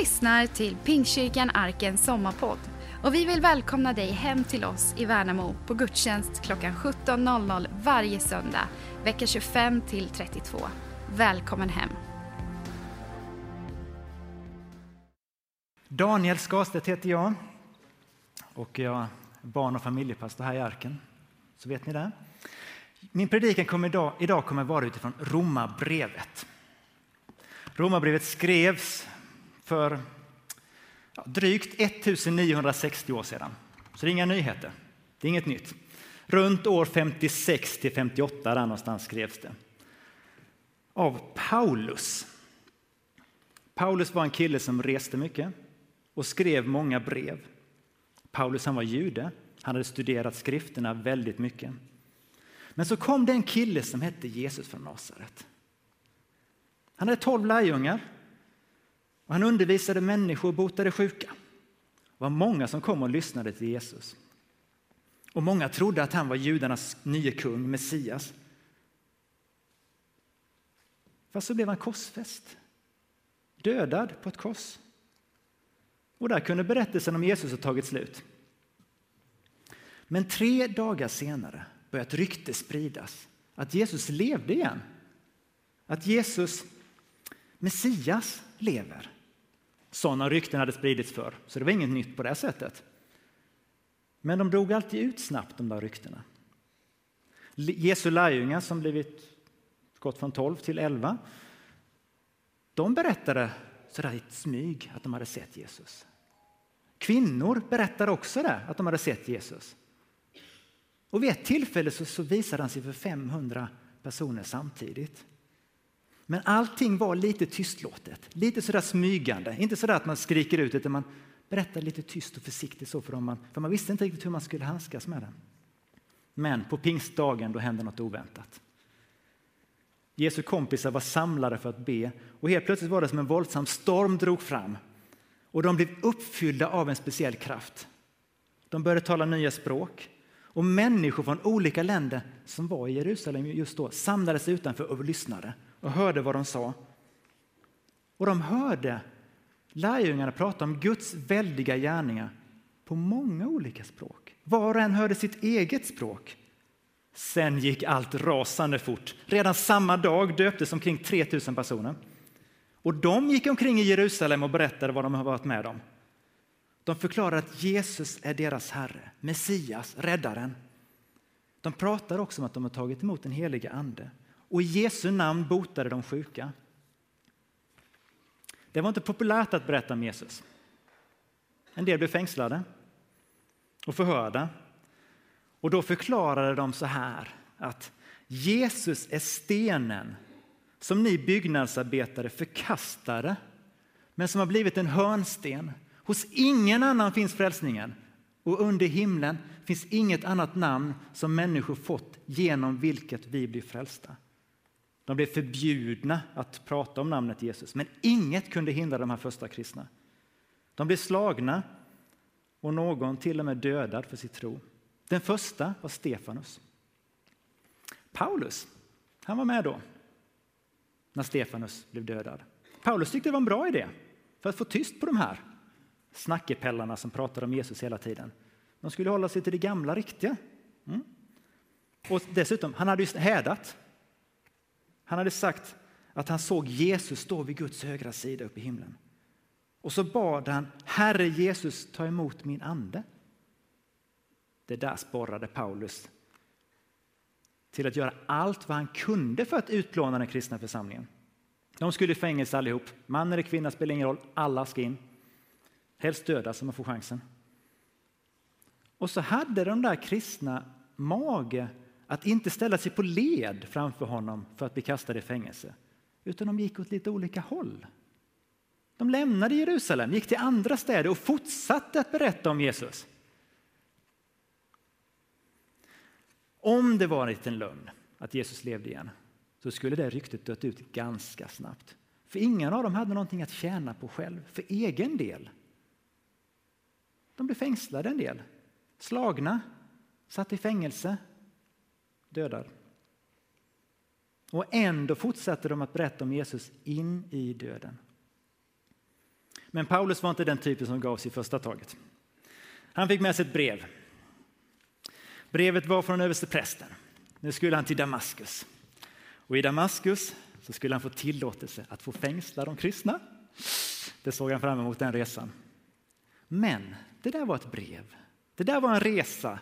lyssnar till Pingstkyrkan Arkens sommarpodd och vi vill välkomna dig hem till oss i Värnamo på gudstjänst klockan 17.00 varje söndag, vecka 25 till 32. Välkommen hem! Daniel Skarstedt heter jag och jag är barn och familjepastor här i Arken. Så vet ni det. Min predikan kommer idag, idag kommer vara utifrån Romarbrevet. Romarbrevet skrevs för drygt 1960 år sedan. Så det är inga nyheter. Det är inget nytt. Runt år 56 till 58 där någonstans skrevs det. Av Paulus. Paulus var en kille som reste mycket och skrev många brev. Paulus han var jude. Han hade studerat skrifterna väldigt mycket. Men så kom det en kille som hette Jesus från Nasaret. Han hade tolv lärjungar och han undervisade människor och botade sjuka. Det var många som kom och lyssnade till Jesus. Och många trodde att han var judarnas nye kung, Messias. Fast så blev han korsfäst, dödad på ett kors. Och där kunde berättelsen om Jesus ha tagit slut. Men tre dagar senare började ett rykte spridas att Jesus levde igen. Att Jesus, Messias, lever. Sådana rykten hade spridits för, så det var inget nytt på det sättet. Men de drog alltid ut snabbt, de där ryktena. Jesu lärjungar som blivit gått från 12 till 11, de berättade sådär i smyg att de hade sett Jesus. Kvinnor berättade också det, att de hade sett Jesus. Och vid ett tillfälle så, så visade han sig för 500 personer samtidigt. Men allting var lite tystlåtet, lite sådär smygande. Inte sådär att man skriker ut, utan man berättade lite tyst och försiktigt så för dem. För man visste inte riktigt hur man skulle handskas med det. Men på pingstdagen då hände något oväntat. Jesu kompisar var samlade för att be och helt plötsligt var det som en våldsam storm drog fram. Och de blev uppfyllda av en speciell kraft. De började tala nya språk och människor från olika länder som var i Jerusalem just då samlades utanför och lyssnade och hörde vad de sa. Och de hörde lärjungarna prata om Guds väldiga gärningar på många olika språk. Var och en hörde sitt eget språk. Sen gick allt rasande fort. Redan samma dag döptes omkring 3000 personer. Och de gick omkring i Jerusalem och berättade vad de har varit med om. De förklarade att Jesus är deras Herre, Messias, Räddaren. De pratar också om att de har tagit emot den heliga Ande och i Jesu namn botade de sjuka. Det var inte populärt att berätta om Jesus. En del blev fängslade och förhörda. Och då förklarade de så här att Jesus är stenen som ni byggnadsarbetare förkastade men som har blivit en hörnsten. Hos ingen annan finns frälsningen och under himlen finns inget annat namn som människor fått genom vilket vi blir frälsta. De blev förbjudna att prata om namnet Jesus, men inget kunde hindra de här första kristna. De blev slagna och någon till och med dödad för sitt tro. Den första var Stefanus. Paulus, han var med då när Stefanus blev dödad. Paulus tyckte det var en bra idé för att få tyst på de här snackepellarna som pratade om Jesus hela tiden. De skulle hålla sig till det gamla riktiga. Mm. Och dessutom, han hade ju hädat han hade sagt att han såg Jesus stå vid Guds högra sida uppe i himlen. Och så bad han, Herre Jesus, ta emot min ande. Det där sporrade Paulus till att göra allt vad han kunde för att utplåna den kristna församlingen. De skulle i fängelse allihop. Man eller kvinna spelar ingen roll, alla ska in. Helst dödas om man får chansen. Och så hade de där kristna mage att inte ställa sig på led framför honom för att bli kastade i fängelse, utan de gick åt lite olika håll. De lämnade Jerusalem, gick till andra städer och fortsatte att berätta om Jesus. Om det var en liten lögn att Jesus levde igen så skulle det ryktet dött ut ganska snabbt. För ingen av dem hade någonting att tjäna på själv, för egen del. De blev fängslade en del, slagna, satt i fängelse, dödad. Och ändå fortsatte de att berätta om Jesus in i döden. Men Paulus var inte den typen som gavs i första taget. Han fick med sig ett brev. Brevet var från översteprästen. Nu skulle han till Damaskus. Och i Damaskus så skulle han få tillåtelse att få fängsla de kristna. Det såg han fram emot den resan. Men det där var ett brev. Det där var en resa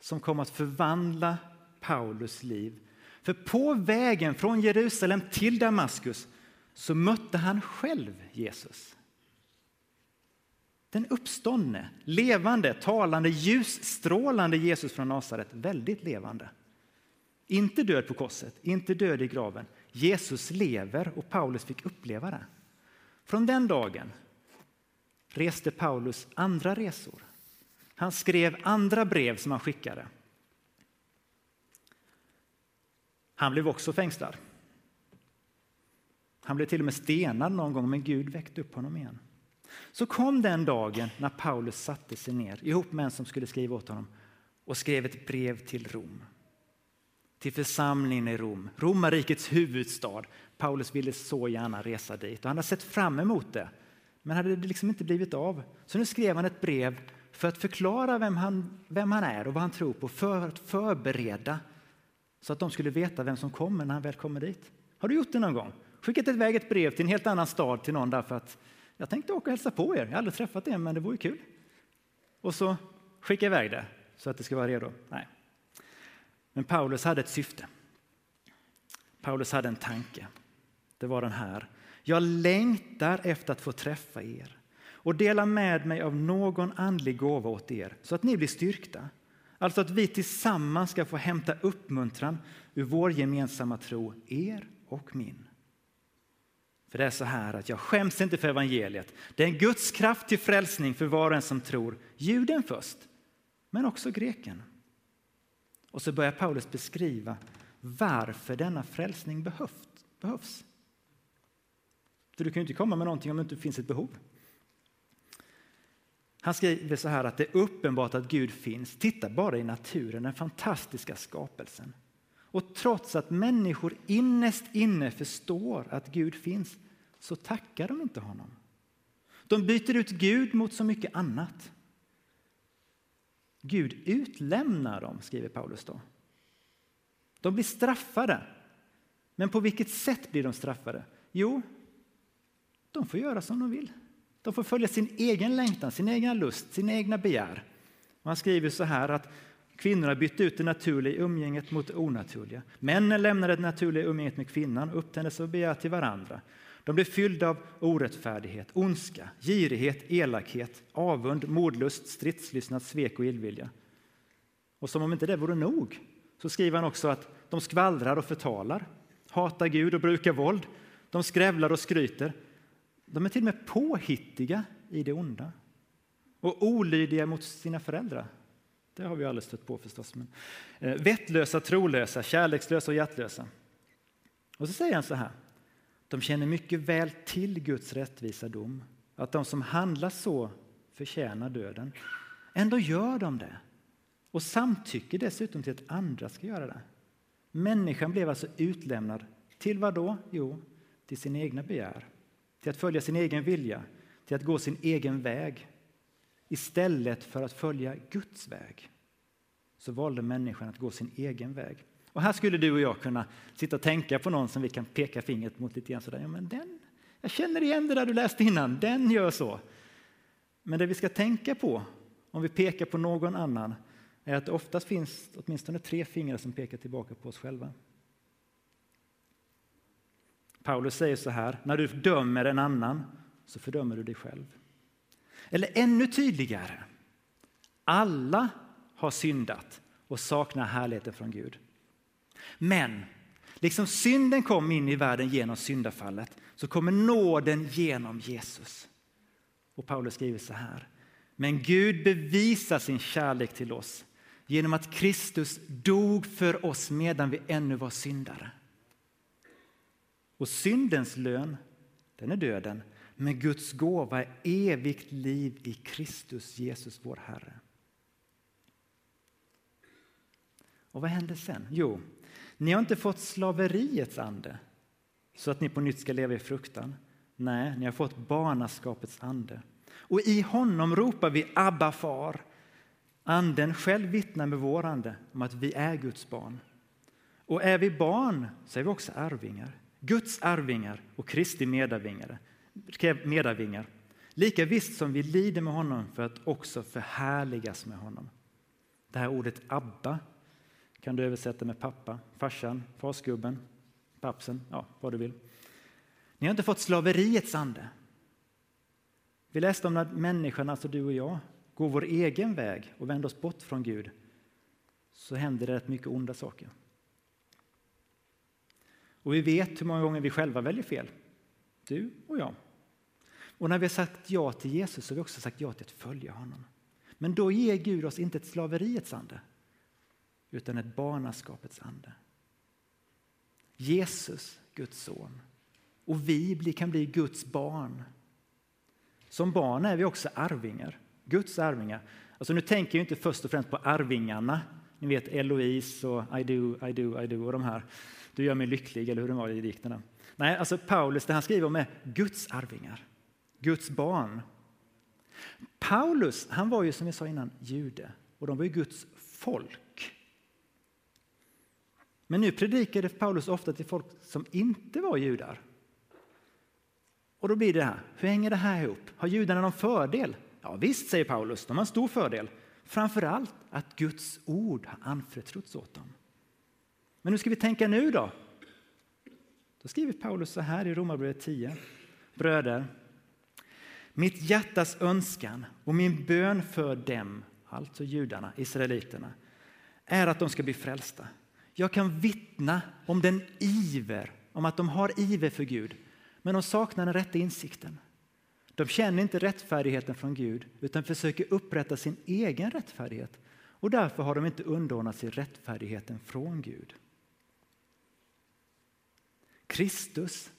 som kom att förvandla Paulus liv. För på vägen från Jerusalem till Damaskus så mötte han själv Jesus. Den uppståndne, levande, talande, ljusstrålande Jesus från Nasaret, väldigt levande. Inte död på korset, inte död i graven. Jesus lever och Paulus fick uppleva det. Från den dagen reste Paulus andra resor. Han skrev andra brev som han skickade. Han blev också fängslad. Han blev till och med stenad någon gång, men Gud väckte upp honom igen. Så kom den dagen när Paulus satte sig ner ihop med en som skulle skriva åt honom och skrev ett brev till Rom. Till församlingen i Rom, romarrikets huvudstad. Paulus ville så gärna resa dit och han hade sett fram emot det. Men hade det liksom inte blivit av. Så nu skrev han ett brev för att förklara vem han, vem han är och vad han tror på, för att förbereda så att de skulle veta vem som kommer när han väl kommer dit. Har du gjort det någon gång? Skickat iväg ett brev till en helt annan stad till någon därför att jag tänkte åka och hälsa på er. Jag har aldrig träffat er, men det vore kul. Och så skicka iväg det så att det ska vara redo. Nej. Men Paulus hade ett syfte. Paulus hade en tanke. Det var den här. Jag längtar efter att få träffa er och dela med mig av någon andlig gåva åt er så att ni blir styrkta. Alltså att vi tillsammans ska få hämta uppmuntran ur vår gemensamma tro, er och min. För det är så här att jag skäms inte för evangeliet. Det är en Guds kraft till frälsning för var och en som tror, juden först, men också greken. Och så börjar Paulus beskriva varför denna frälsning behövt, behövs. För du kan ju inte komma med någonting om det inte finns ett behov. Han skriver så här att det är uppenbart att Gud finns. Titta bara i naturen, den fantastiska skapelsen. Och trots att människor innerst inne förstår att Gud finns så tackar de inte honom. De byter ut Gud mot så mycket annat. Gud utlämnar dem, skriver Paulus då. De blir straffade. Men på vilket sätt blir de straffade? Jo, de får göra som de vill. De får följa sin egen längtan, sin egen lust, sina egna begär. Man han skriver så här att kvinnorna bytte ut det naturliga umgänget mot det onaturliga. Männen lämnade det naturliga umgänget med kvinnan och upptändes av begär till varandra. De blev fyllda av orättfärdighet, ondska, girighet, elakhet, avund, mordlust, stridslystnad, svek och illvilja. Och som om inte det vore nog så skriver han också att de skvallrar och förtalar, hatar Gud och brukar våld, de skrävlar och skryter, de är till och med påhittiga i det onda och olydiga mot sina föräldrar. Det har vi aldrig stött på förstås. Men, eh, vettlösa, trolösa, kärlekslösa och hjärtlösa. Och så säger han så här. De känner mycket väl till Guds rättvisa dom, att de som handlar så förtjänar döden. Ändå gör de det och samtycker dessutom till att andra ska göra det. Människan blev alltså utlämnad till vad då? Jo, till sin egna begär till att följa sin egen vilja, till att gå sin egen väg. Istället för att följa Guds väg så valde människan att gå sin egen väg. Och här skulle du och jag kunna sitta och tänka på någon som vi kan peka fingret mot lite grann sådär. Ja, men den, jag känner igen det där du läste innan, den gör så. Men det vi ska tänka på om vi pekar på någon annan är att det oftast finns åtminstone tre fingrar som pekar tillbaka på oss själva. Paulus säger så här, när du dömer en annan så fördömer du dig själv. Eller ännu tydligare, alla har syndat och saknar härligheten från Gud. Men liksom synden kom in i världen genom syndafallet så kommer nåden genom Jesus. Och Paulus skriver så här. Men Gud bevisar sin kärlek till oss genom att Kristus dog för oss medan vi ännu var syndare. Och syndens lön, den är döden, men Guds gåva är evigt liv i Kristus Jesus, vår Herre. Och vad händer sen? Jo, ni har inte fått slaveriets ande så att ni på nytt ska leva i fruktan. Nej, ni har fått barnaskapets ande. Och i honom ropar vi Abba far. Anden själv vittnar med vår ande om att vi är Guds barn. Och är vi barn så är vi också arvingar. Guds arvingar och Kristi medarvingar. Lika visst som vi lider med honom för att också förhärligas med honom. Det här ordet Abba kan du översätta med pappa, farsan, farsgubben, pappsen, ja, vad du vill. Ni har inte fått slaveriets ande. Vi läste om när människan, alltså du och jag, går vår egen väg och vänder oss bort från Gud så händer det rätt mycket onda saker. Och vi vet hur många gånger vi själva väljer fel. Du och jag. Och när vi har sagt ja till Jesus så har vi också sagt ja till att följa honom. Men då ger Gud oss inte ett slaveriets ande utan ett barnaskapets ande. Jesus, Guds son. Och vi kan bli Guds barn. Som barn är vi också arvingar, Guds arvingar. Alltså nu tänker jag inte först och främst på arvingarna. Ni vet Eloise och I do, I do, I do och de här. Du gör mig lycklig, eller hur det var i dikterna. Nej, alltså Paulus, det han skriver om är Guds arvingar, Guds barn. Paulus, han var ju som vi sa innan jude och de var ju Guds folk. Men nu predikade Paulus ofta till folk som inte var judar. Och då blir det här, hur hänger det här ihop? Har judarna någon fördel? Ja visst, säger Paulus, de har en stor fördel. Framförallt att Guds ord har anförtrotts åt dem. Men hur ska vi tänka nu då? Då skriver Paulus så här i Romarbrevet 10. Bröder, mitt hjärtas önskan och min bön för dem, alltså judarna, israeliterna, är att de ska bli frälsta. Jag kan vittna om den iver, om att de har iver för Gud, men de saknar den rätta insikten. De känner inte rättfärdigheten från Gud utan försöker upprätta sin egen rättfärdighet och därför har de inte underordnat sig rättfärdigheten från Gud. Kristus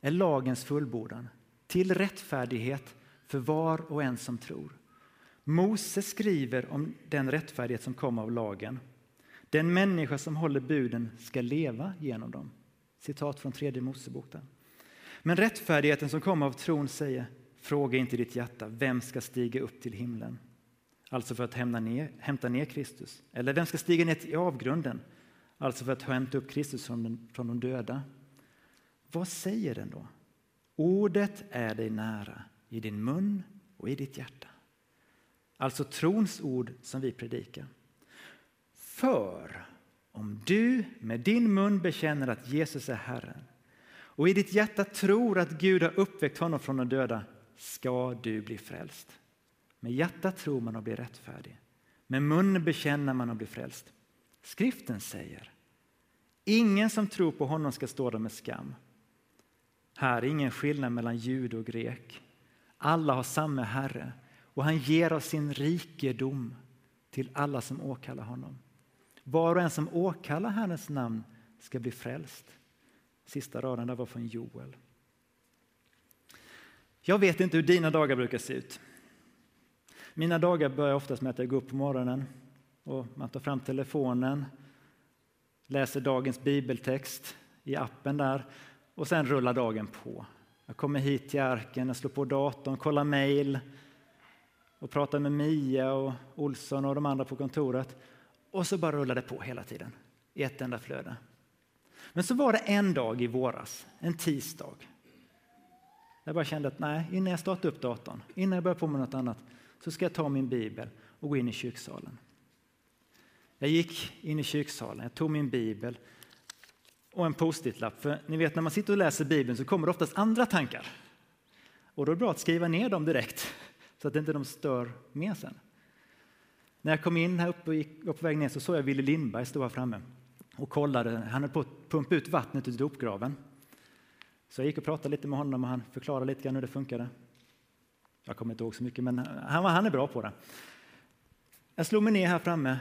är lagens fullbordan till rättfärdighet för var och en som tror. Mose skriver om den rättfärdighet som kommer av lagen. Den människa som håller buden ska leva genom dem. Citat från tredje Moseboken. Men rättfärdigheten som kommer av tron säger Fråga inte ditt hjärta, vem ska stiga upp till himlen? Alltså för att hämta ner, hämta ner Kristus. Eller vem ska stiga ner till avgrunden? Alltså för att hämta upp Kristus från, den, från de döda. Vad säger den då? Ordet är dig nära, i din mun och i ditt hjärta. Alltså trons ord som vi predikar. För om du med din mun bekänner att Jesus är Herren och i ditt hjärta tror att Gud har uppväckt honom från de döda ska du bli frälst. Med hjärtat tror man och blir rättfärdig. Med munnen bekänner man och blir frälst. Skriften säger Ingen som tror på honom ska stå där med skam. Här är ingen skillnad mellan jude och grek. Alla har samma Herre och han ger av sin rikedom till alla som åkallar honom. Var och en som åkallar Herrens namn ska bli frälst. Sista raden där var från Joel. Jag vet inte hur dina dagar brukar se ut. Mina dagar börjar oftast med att jag går upp på morgonen och man tar fram telefonen, läser dagens bibeltext i appen där och sen rullar dagen på. Jag kommer hit till arken, jag slår på datorn, kollar mejl och pratar med Mia och Olsson och de andra på kontoret. Och så bara rullar det på hela tiden i ett enda flöde. Men så var det en dag i våras, en tisdag. Jag bara kände att nej, innan jag startar upp datorn, innan jag börjar på med något annat, så ska jag ta min bibel och gå in i kyrksalen. Jag gick in i kyrksalen, jag tog min bibel och en post-it-lapp. För ni vet när man sitter och läser bibeln så kommer det oftast andra tankar. Och då är det bra att skriva ner dem direkt så att inte de stör med sen. När jag kom in här uppe och gick, var på väg ner så såg jag Ville Lindberg stå här framme och kollade. Han höll på att pumpa ut vattnet ur dopgraven. Så jag gick och pratade lite med honom och han förklarade lite grann hur det funkade. Jag kommer inte ihåg så mycket, men han, han är bra på det. Jag slog mig ner här framme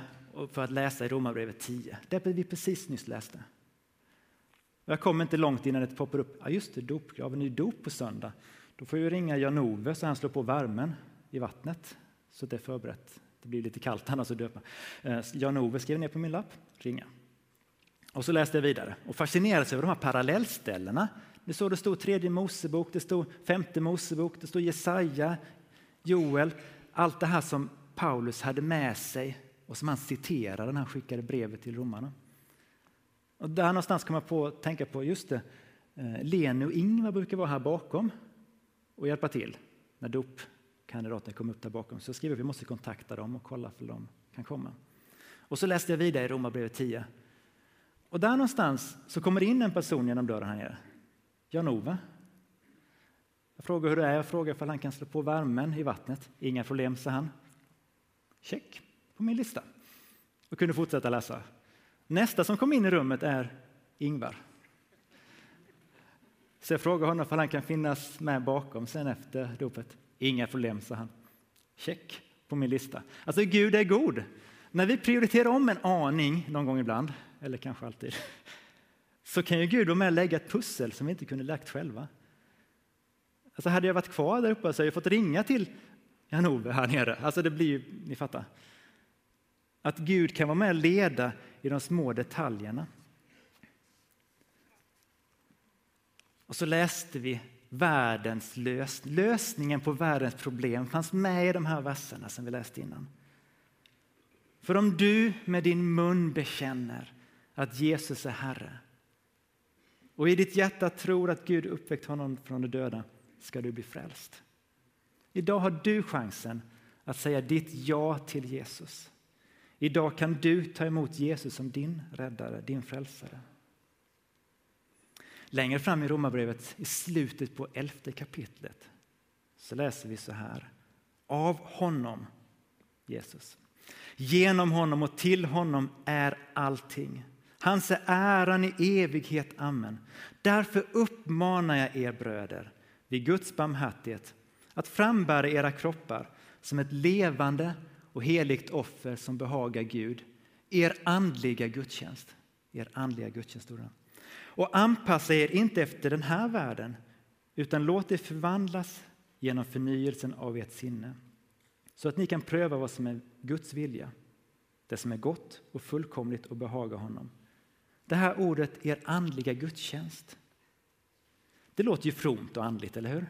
för att läsa i Romarbrevet 10, det vi precis nyss läste. Jag kom inte långt innan det poppar upp, ja just det, dopgraven är dop på söndag. Då får jag ringa Jan-Ove så han slår på värmen i vattnet så det är förberett. Det blir lite kallt annars att döpa. Eh, Jan-Ove skrev ner på min lapp, ringa. Och så läste jag vidare och fascinerades över de här parallellställena Det stod, det stod tredje Mosebok, det stod femte Mosebok, det stod Jesaja, Joel. Allt det här som Paulus hade med sig och som han citerade när han skickade brevet till romarna. Och där någonstans kom jag på att tänka på, just det, eh, Leni och Ingvar brukar vara här bakom och hjälpa till när dopkandidaten kom upp där bakom. Så jag skriver att vi måste kontakta dem och kolla för de kan komma. Och så läste jag vidare i Romarbrevet 10. Och där någonstans så kommer det in en person genom dörren här nere. Jan-Ove. Jag frågar hur det är, jag frågar om han kan slå på värmen i vattnet. Inga problem, sa han. Check på min lista. Och kunde fortsätta läsa. Nästa som kom in i rummet är Ingvar. Så jag frågar honom om han kan finnas med bakom sen efter dopet. Inga problem, sa han. Check på min lista. Alltså Gud är god. När vi prioriterar om en aning någon gång ibland, eller kanske alltid, så kan ju Gud vara med och lägga ett pussel som vi inte kunde lagt själva. Alltså hade jag varit kvar där uppe så hade jag fått ringa till Jan-Ove här nere. Alltså det blir ju, ni fattar. Att Gud kan vara med och leda i de små detaljerna. Och så läste vi världens lös lösningen på världens problem fanns med i de här verserna som vi läste innan. För om du med din mun bekänner att Jesus är Herre och i ditt hjärta tror att Gud uppväckt honom från de döda ska du bli frälst. Idag har du chansen att säga ditt ja till Jesus. Idag kan du ta emot Jesus som din räddare, din frälsare. Längre fram i Romarbrevet, i slutet på elfte kapitlet, så läser vi så här. Av honom, Jesus, genom honom och till honom är allting. Hans är äran i evighet. Amen. Därför uppmanar jag er bröder vid Guds barmhärtighet att frambära era kroppar som ett levande och heligt offer som behagar Gud, er andliga gudstjänst. Er andliga gudstjänst och anpassa er inte efter den här världen utan låt er förvandlas genom förnyelsen av ert sinne så att ni kan pröva vad som är Guds vilja, det som är gott och fullkomligt och behagar honom. Det här ordet, er andliga gudstjänst, det låter ju fromt och andligt, eller hur?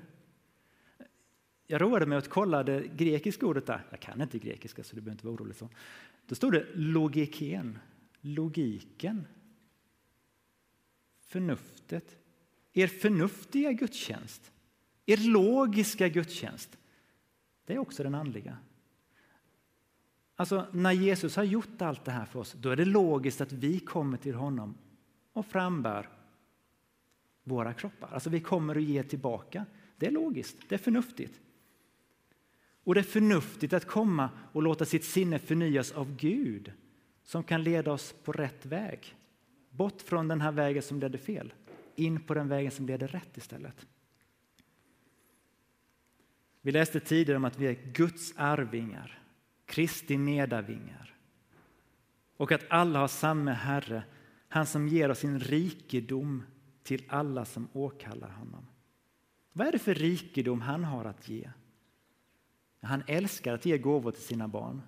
Jag roade mig att kolla det grekiska ordet där. Jag kan inte grekiska så du behöver inte vara orolig. Så. Då stod det logiken, logiken, förnuftet, er förnuftiga gudstjänst, er logiska gudstjänst. Det är också den andliga. Alltså när Jesus har gjort allt det här för oss, då är det logiskt att vi kommer till honom och frambär våra kroppar. Alltså vi kommer att ge tillbaka. Det är logiskt, det är förnuftigt. Och det är förnuftigt att komma och låta sitt sinne förnyas av Gud som kan leda oss på rätt väg. Bort från den här vägen som ledde fel, in på den vägen som leder rätt istället. Vi läste tidigare om att vi är Guds arvingar, Kristi medarvingar och att alla har samma Herre, han som ger oss sin rikedom till alla som åkallar honom. Vad är det för rikedom han har att ge? Han älskar att ge gåvor till sina barn.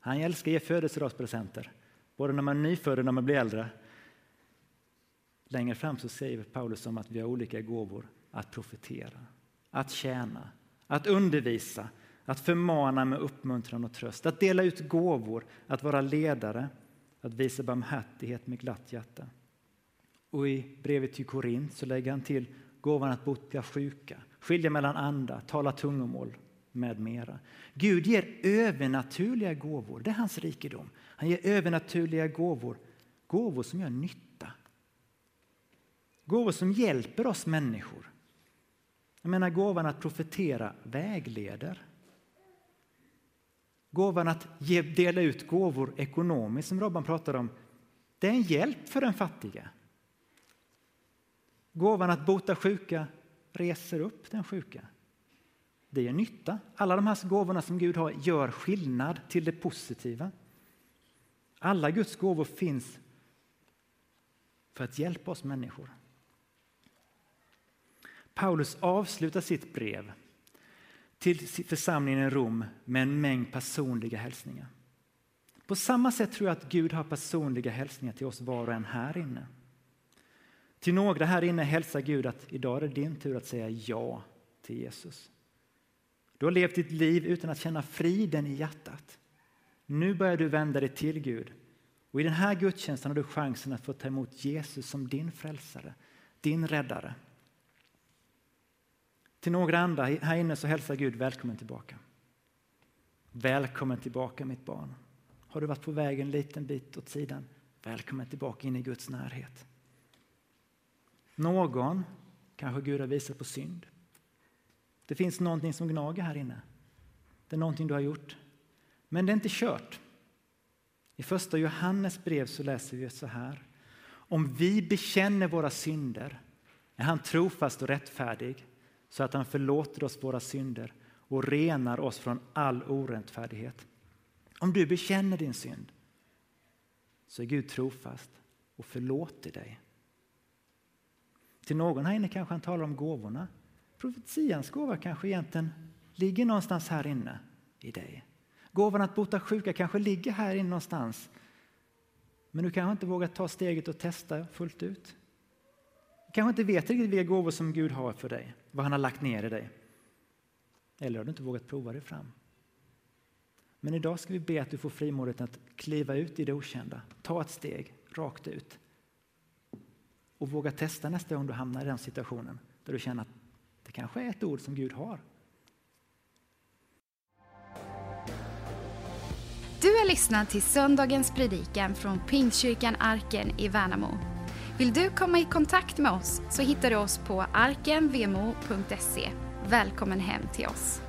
Han älskar att ge födelsedagspresenter, både när man är nyfödd och när man blir äldre. Längre fram så säger Paulus om att vi har olika gåvor att profetera, att tjäna, att undervisa, att förmana med uppmuntran och tröst, att dela ut gåvor, att vara ledare, att visa barmhärtighet med glatt hjärta. Och i brevet till Korint så lägger han till gåvan att bota sjuka, skilja mellan andar, tala tungomål med mera. Gud ger övernaturliga gåvor, det är hans rikedom. Han ger övernaturliga gåvor, gåvor som gör nytta. Gåvor som hjälper oss människor. Jag menar gåvan att profetera vägleder. Gåvan att ge, dela ut gåvor ekonomiskt som Robban pratade om, det är en hjälp för den fattiga. Gåvan att bota sjuka reser upp den sjuka. Det gör nytta. Alla de här gåvorna som Gud har gör skillnad till det positiva. Alla Guds gåvor finns för att hjälpa oss människor. Paulus avslutar sitt brev till församlingen i Rom med en mängd personliga hälsningar. På samma sätt tror jag att Gud har personliga hälsningar till oss var och en här inne. Till några här inne hälsar Gud att idag är det din tur att säga ja till Jesus. Du har levt ditt liv utan att känna friden i hjärtat. Nu börjar du vända dig till Gud. Och I den här gudstjänsten har du chansen att få ta emot Jesus som din frälsare, din räddare. Till några andra här inne så hälsar Gud välkommen tillbaka. Välkommen tillbaka mitt barn. Har du varit på väg en liten bit åt sidan? Välkommen tillbaka in i Guds närhet. Någon kanske Gud har visat på synd. Det finns någonting som gnager här inne. Det är någonting du har gjort. Men det är inte kört. I första Johannes brev så läser vi så här. Om vi bekänner våra synder är han trofast och rättfärdig så att han förlåter oss våra synder och renar oss från all orättfärdighet. Om du bekänner din synd så är Gud trofast och förlåter dig. Till någon här inne kanske han talar om gåvorna. Profetians gåva kanske egentligen ligger någonstans här inne i dig. Gåvan att bota sjuka kanske ligger här inne någonstans. Men du kanske inte vågar ta steget och testa fullt ut. Du kanske inte vet riktigt vilka gåvor som Gud har för dig, vad han har lagt ner i dig. Eller har du inte vågat prova dig fram. Men idag ska vi be att du får frimodigheten att kliva ut i det okända, ta ett steg rakt ut och våga testa nästa gång du hamnar i den situationen där du känner att det kanske är ett ord som Gud har. Du har lyssnat till söndagens predikan från Pingstkyrkan Arken i Värnamo. Vill du komma i kontakt med oss så hittar du oss på arkenvmo.se. Välkommen hem till oss.